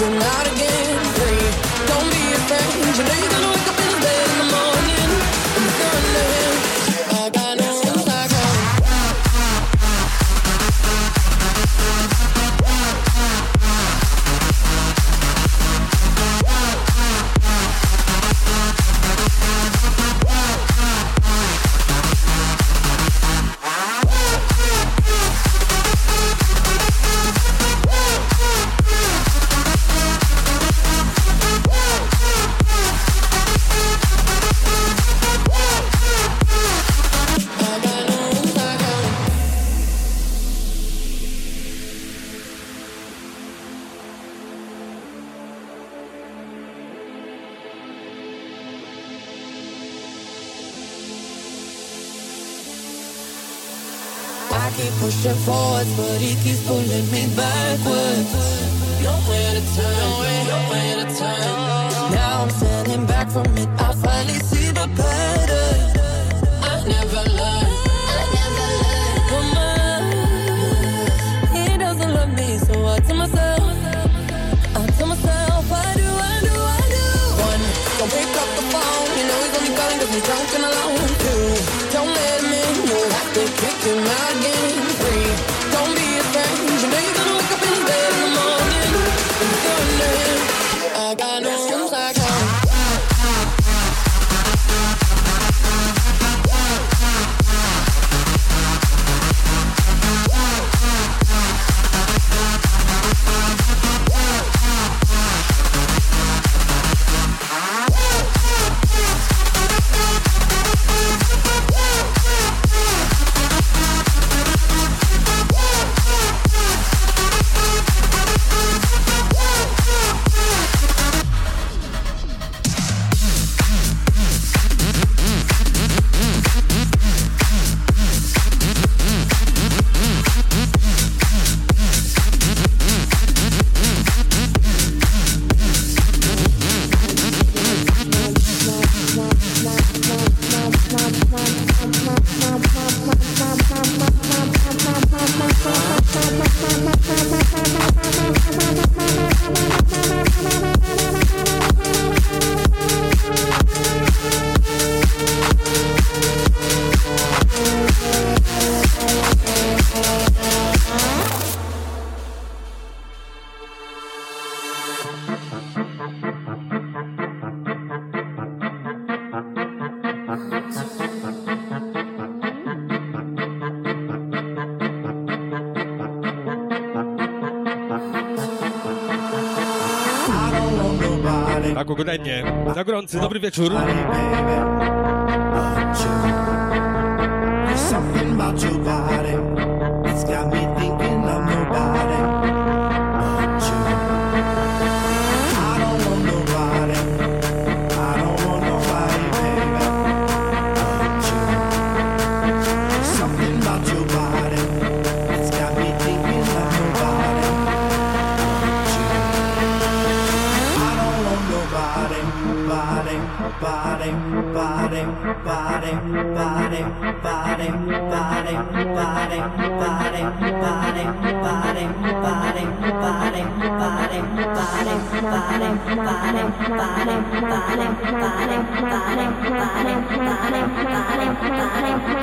We're not again free. Don't be afraid. You know you're gonna gorący, dobry wieczór. Body, body, body, I don't want nobody.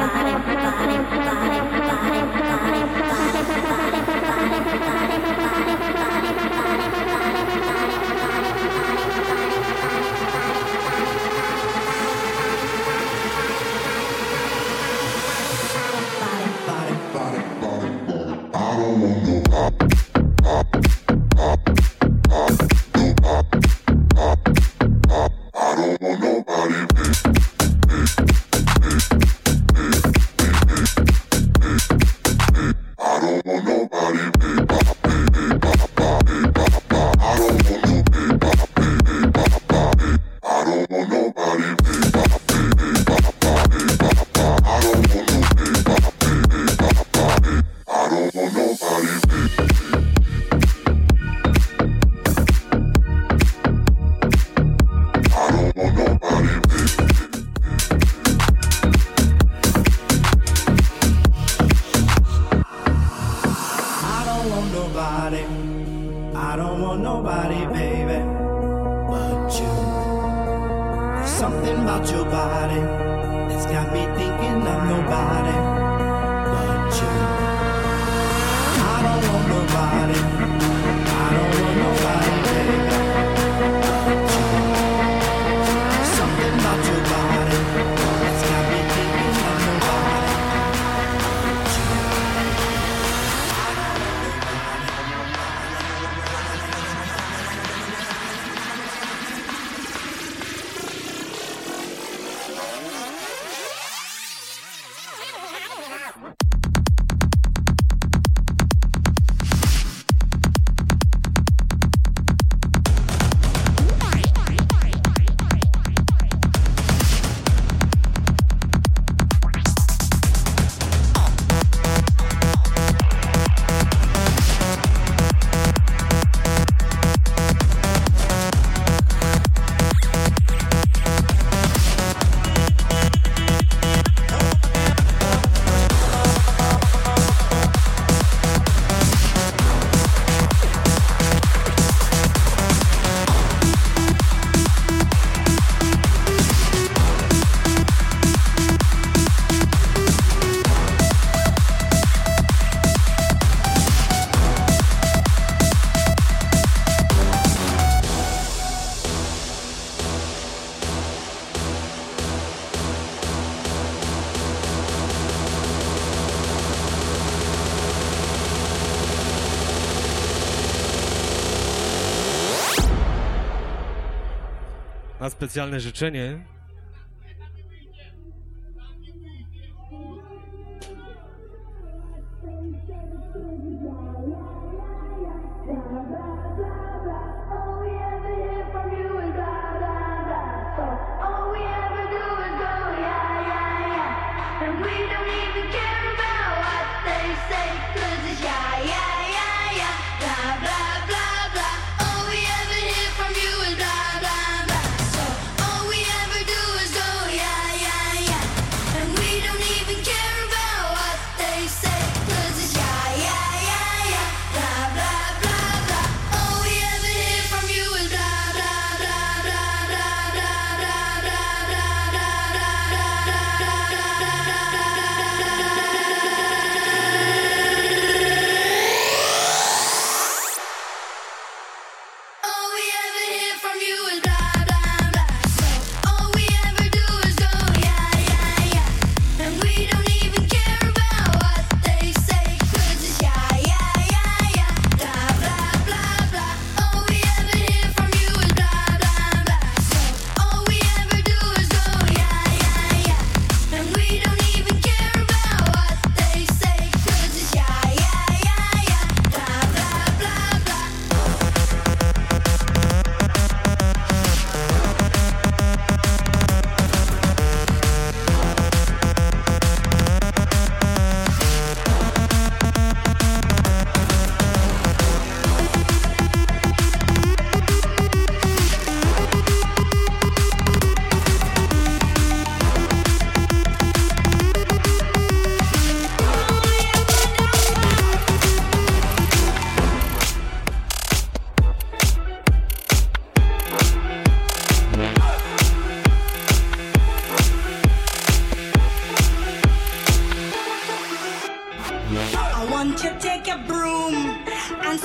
specjalne życzenie.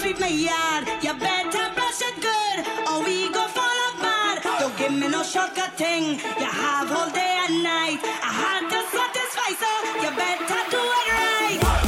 sweep my yard. You better brush it good, or we go fall apart. Don't give me no shortcut thing. You have all day and night. I had to satisfy, so you better do it right.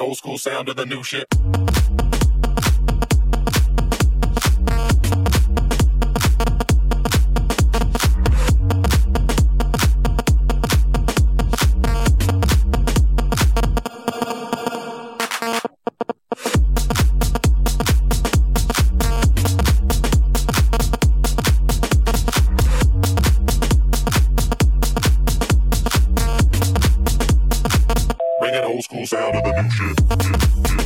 old school sound to the new shit. sound of the new shit.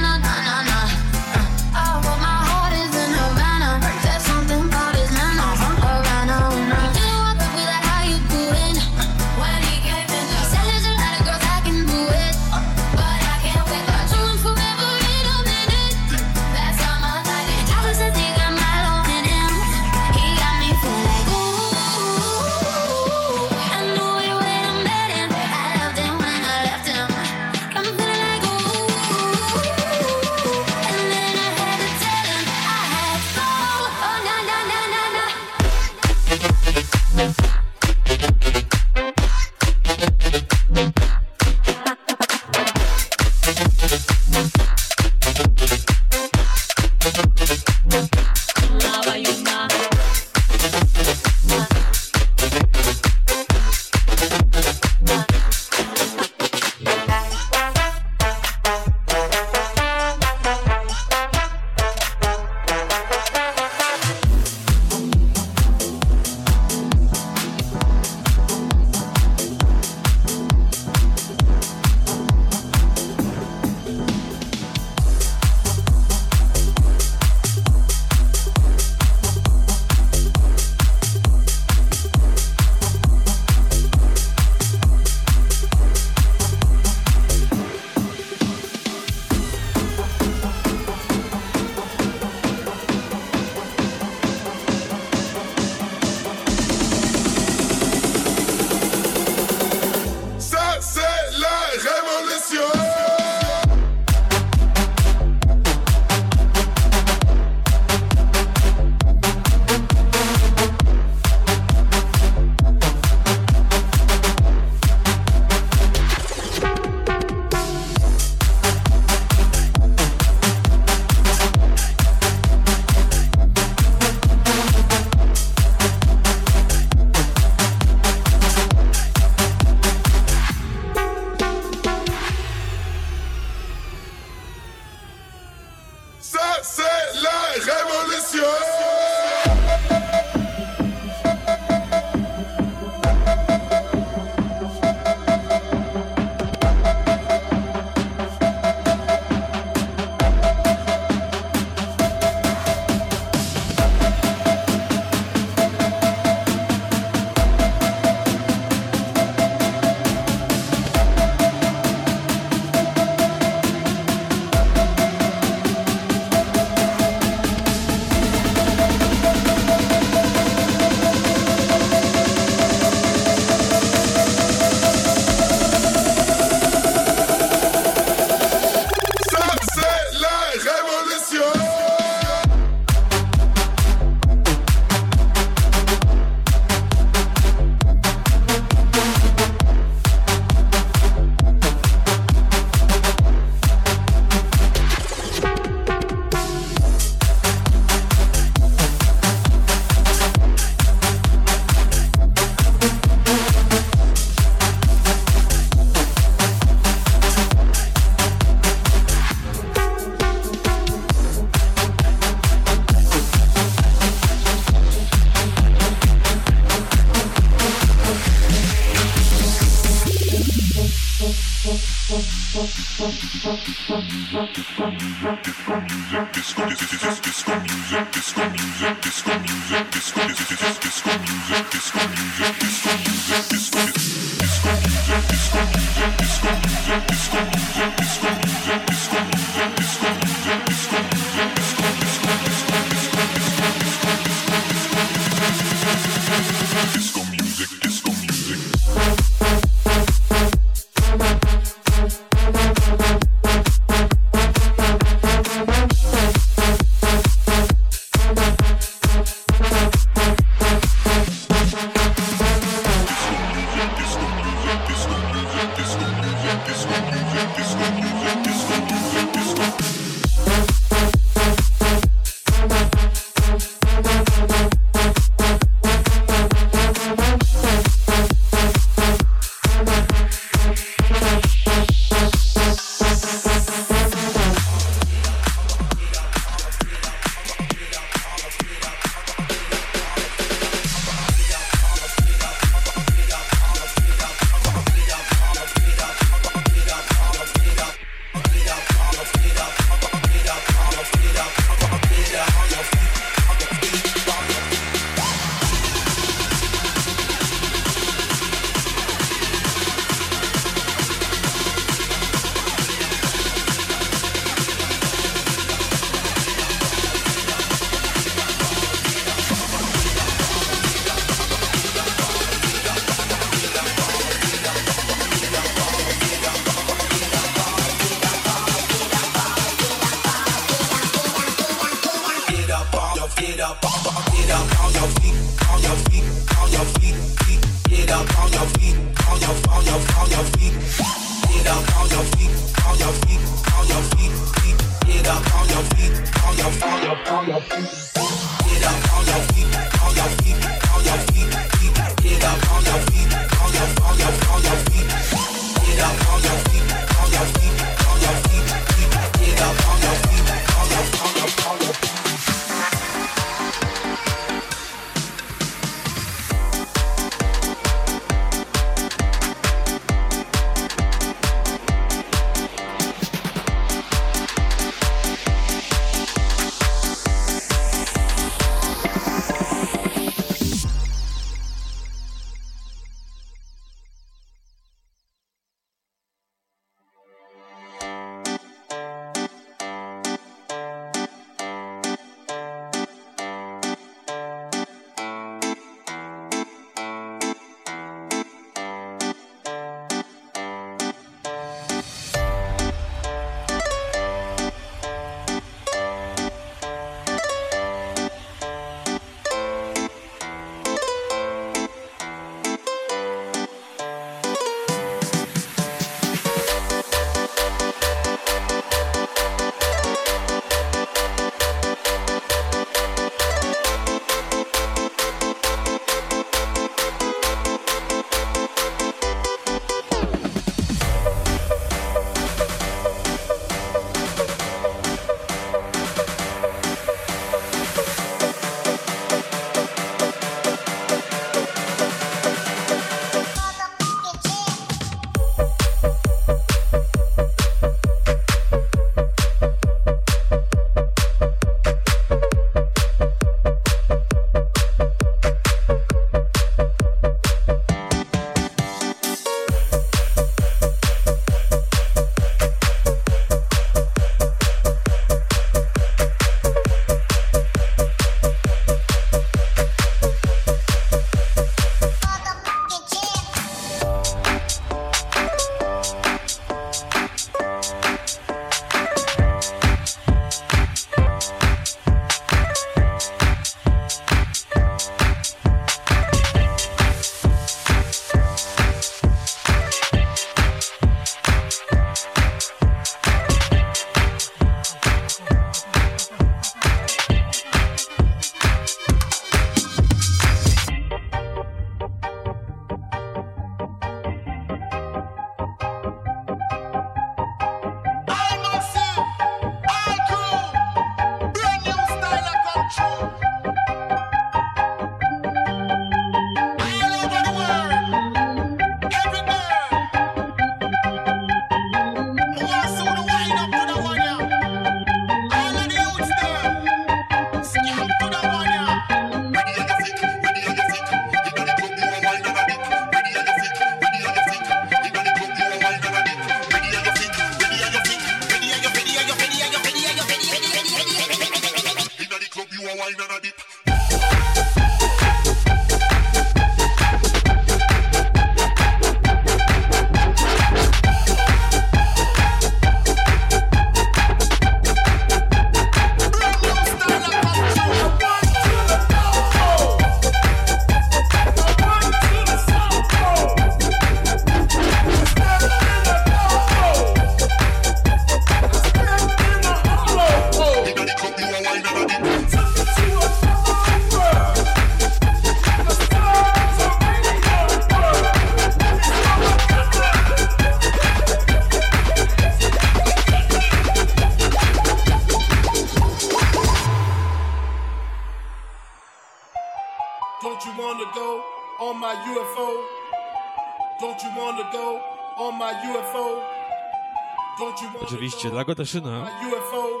i Lagoda Shuna. My UFO,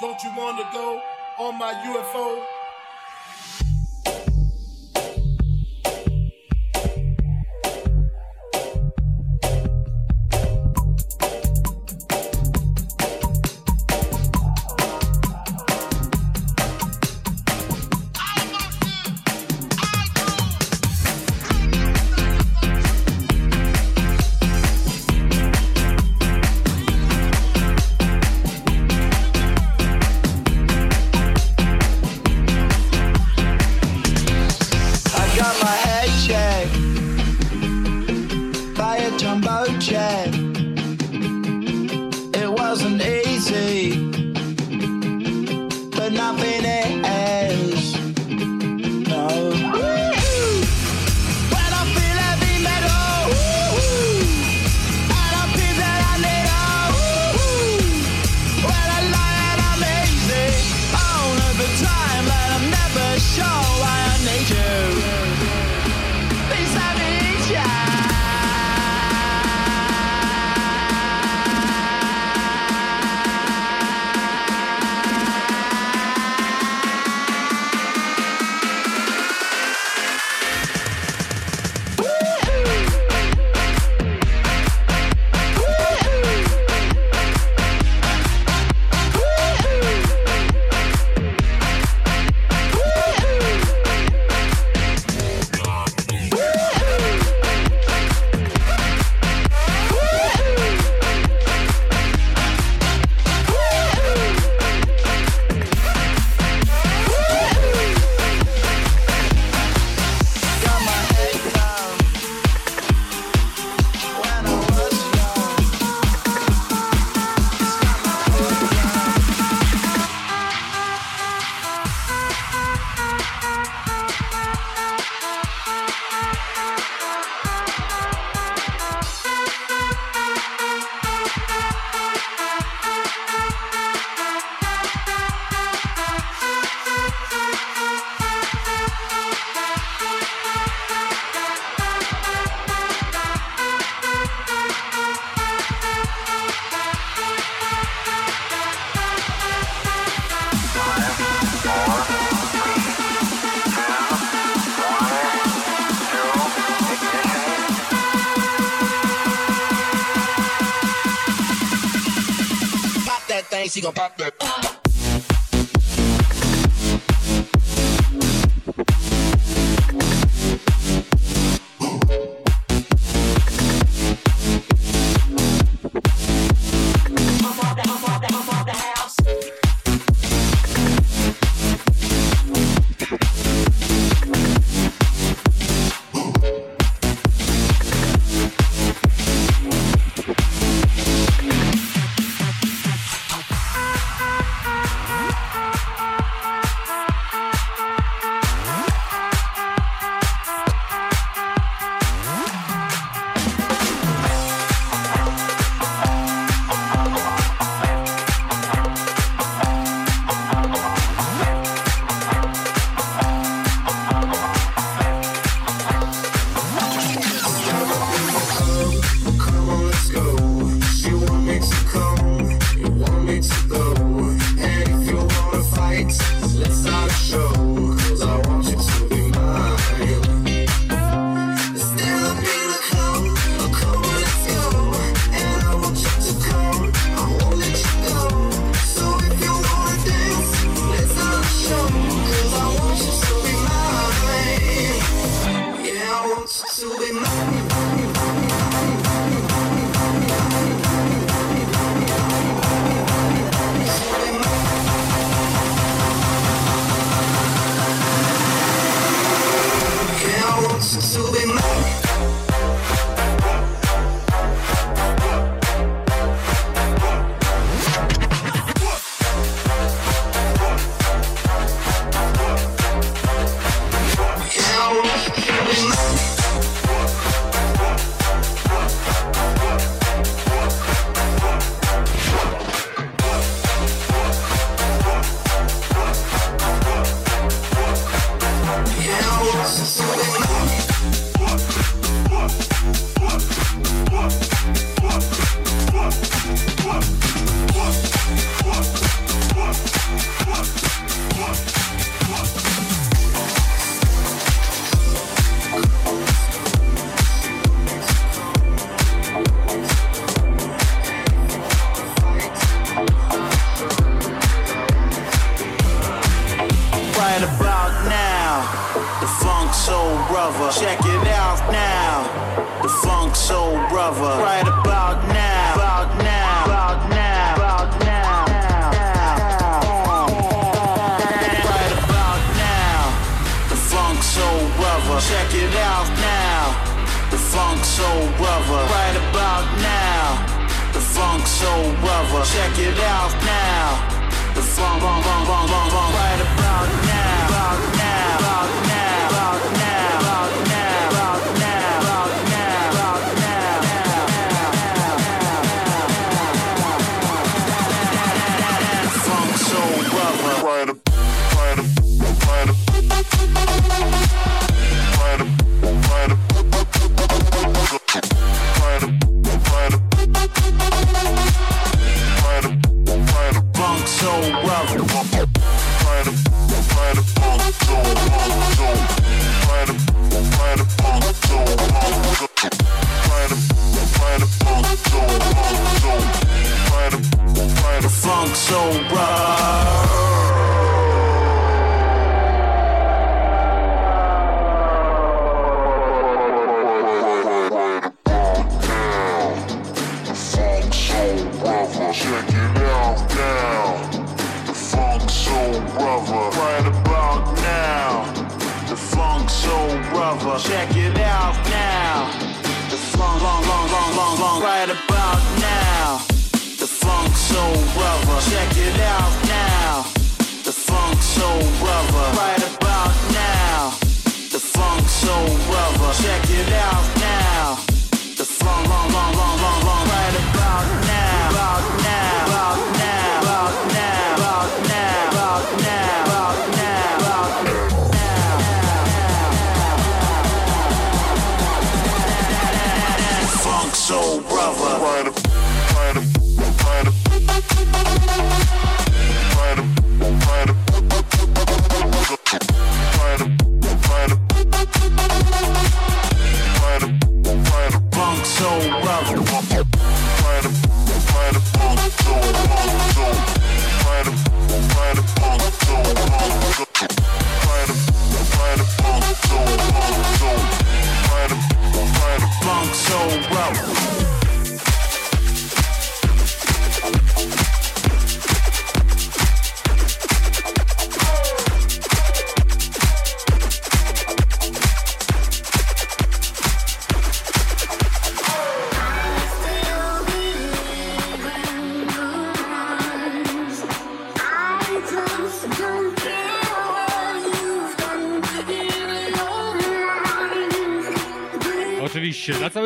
don't you want to go on my UFO? She gon' pop that.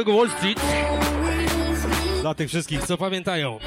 Całego Wall Street. Dla tych wszystkich, co pamiętają.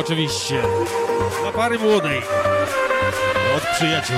oczywiście. Dla pary młodej. Od przyjaciół.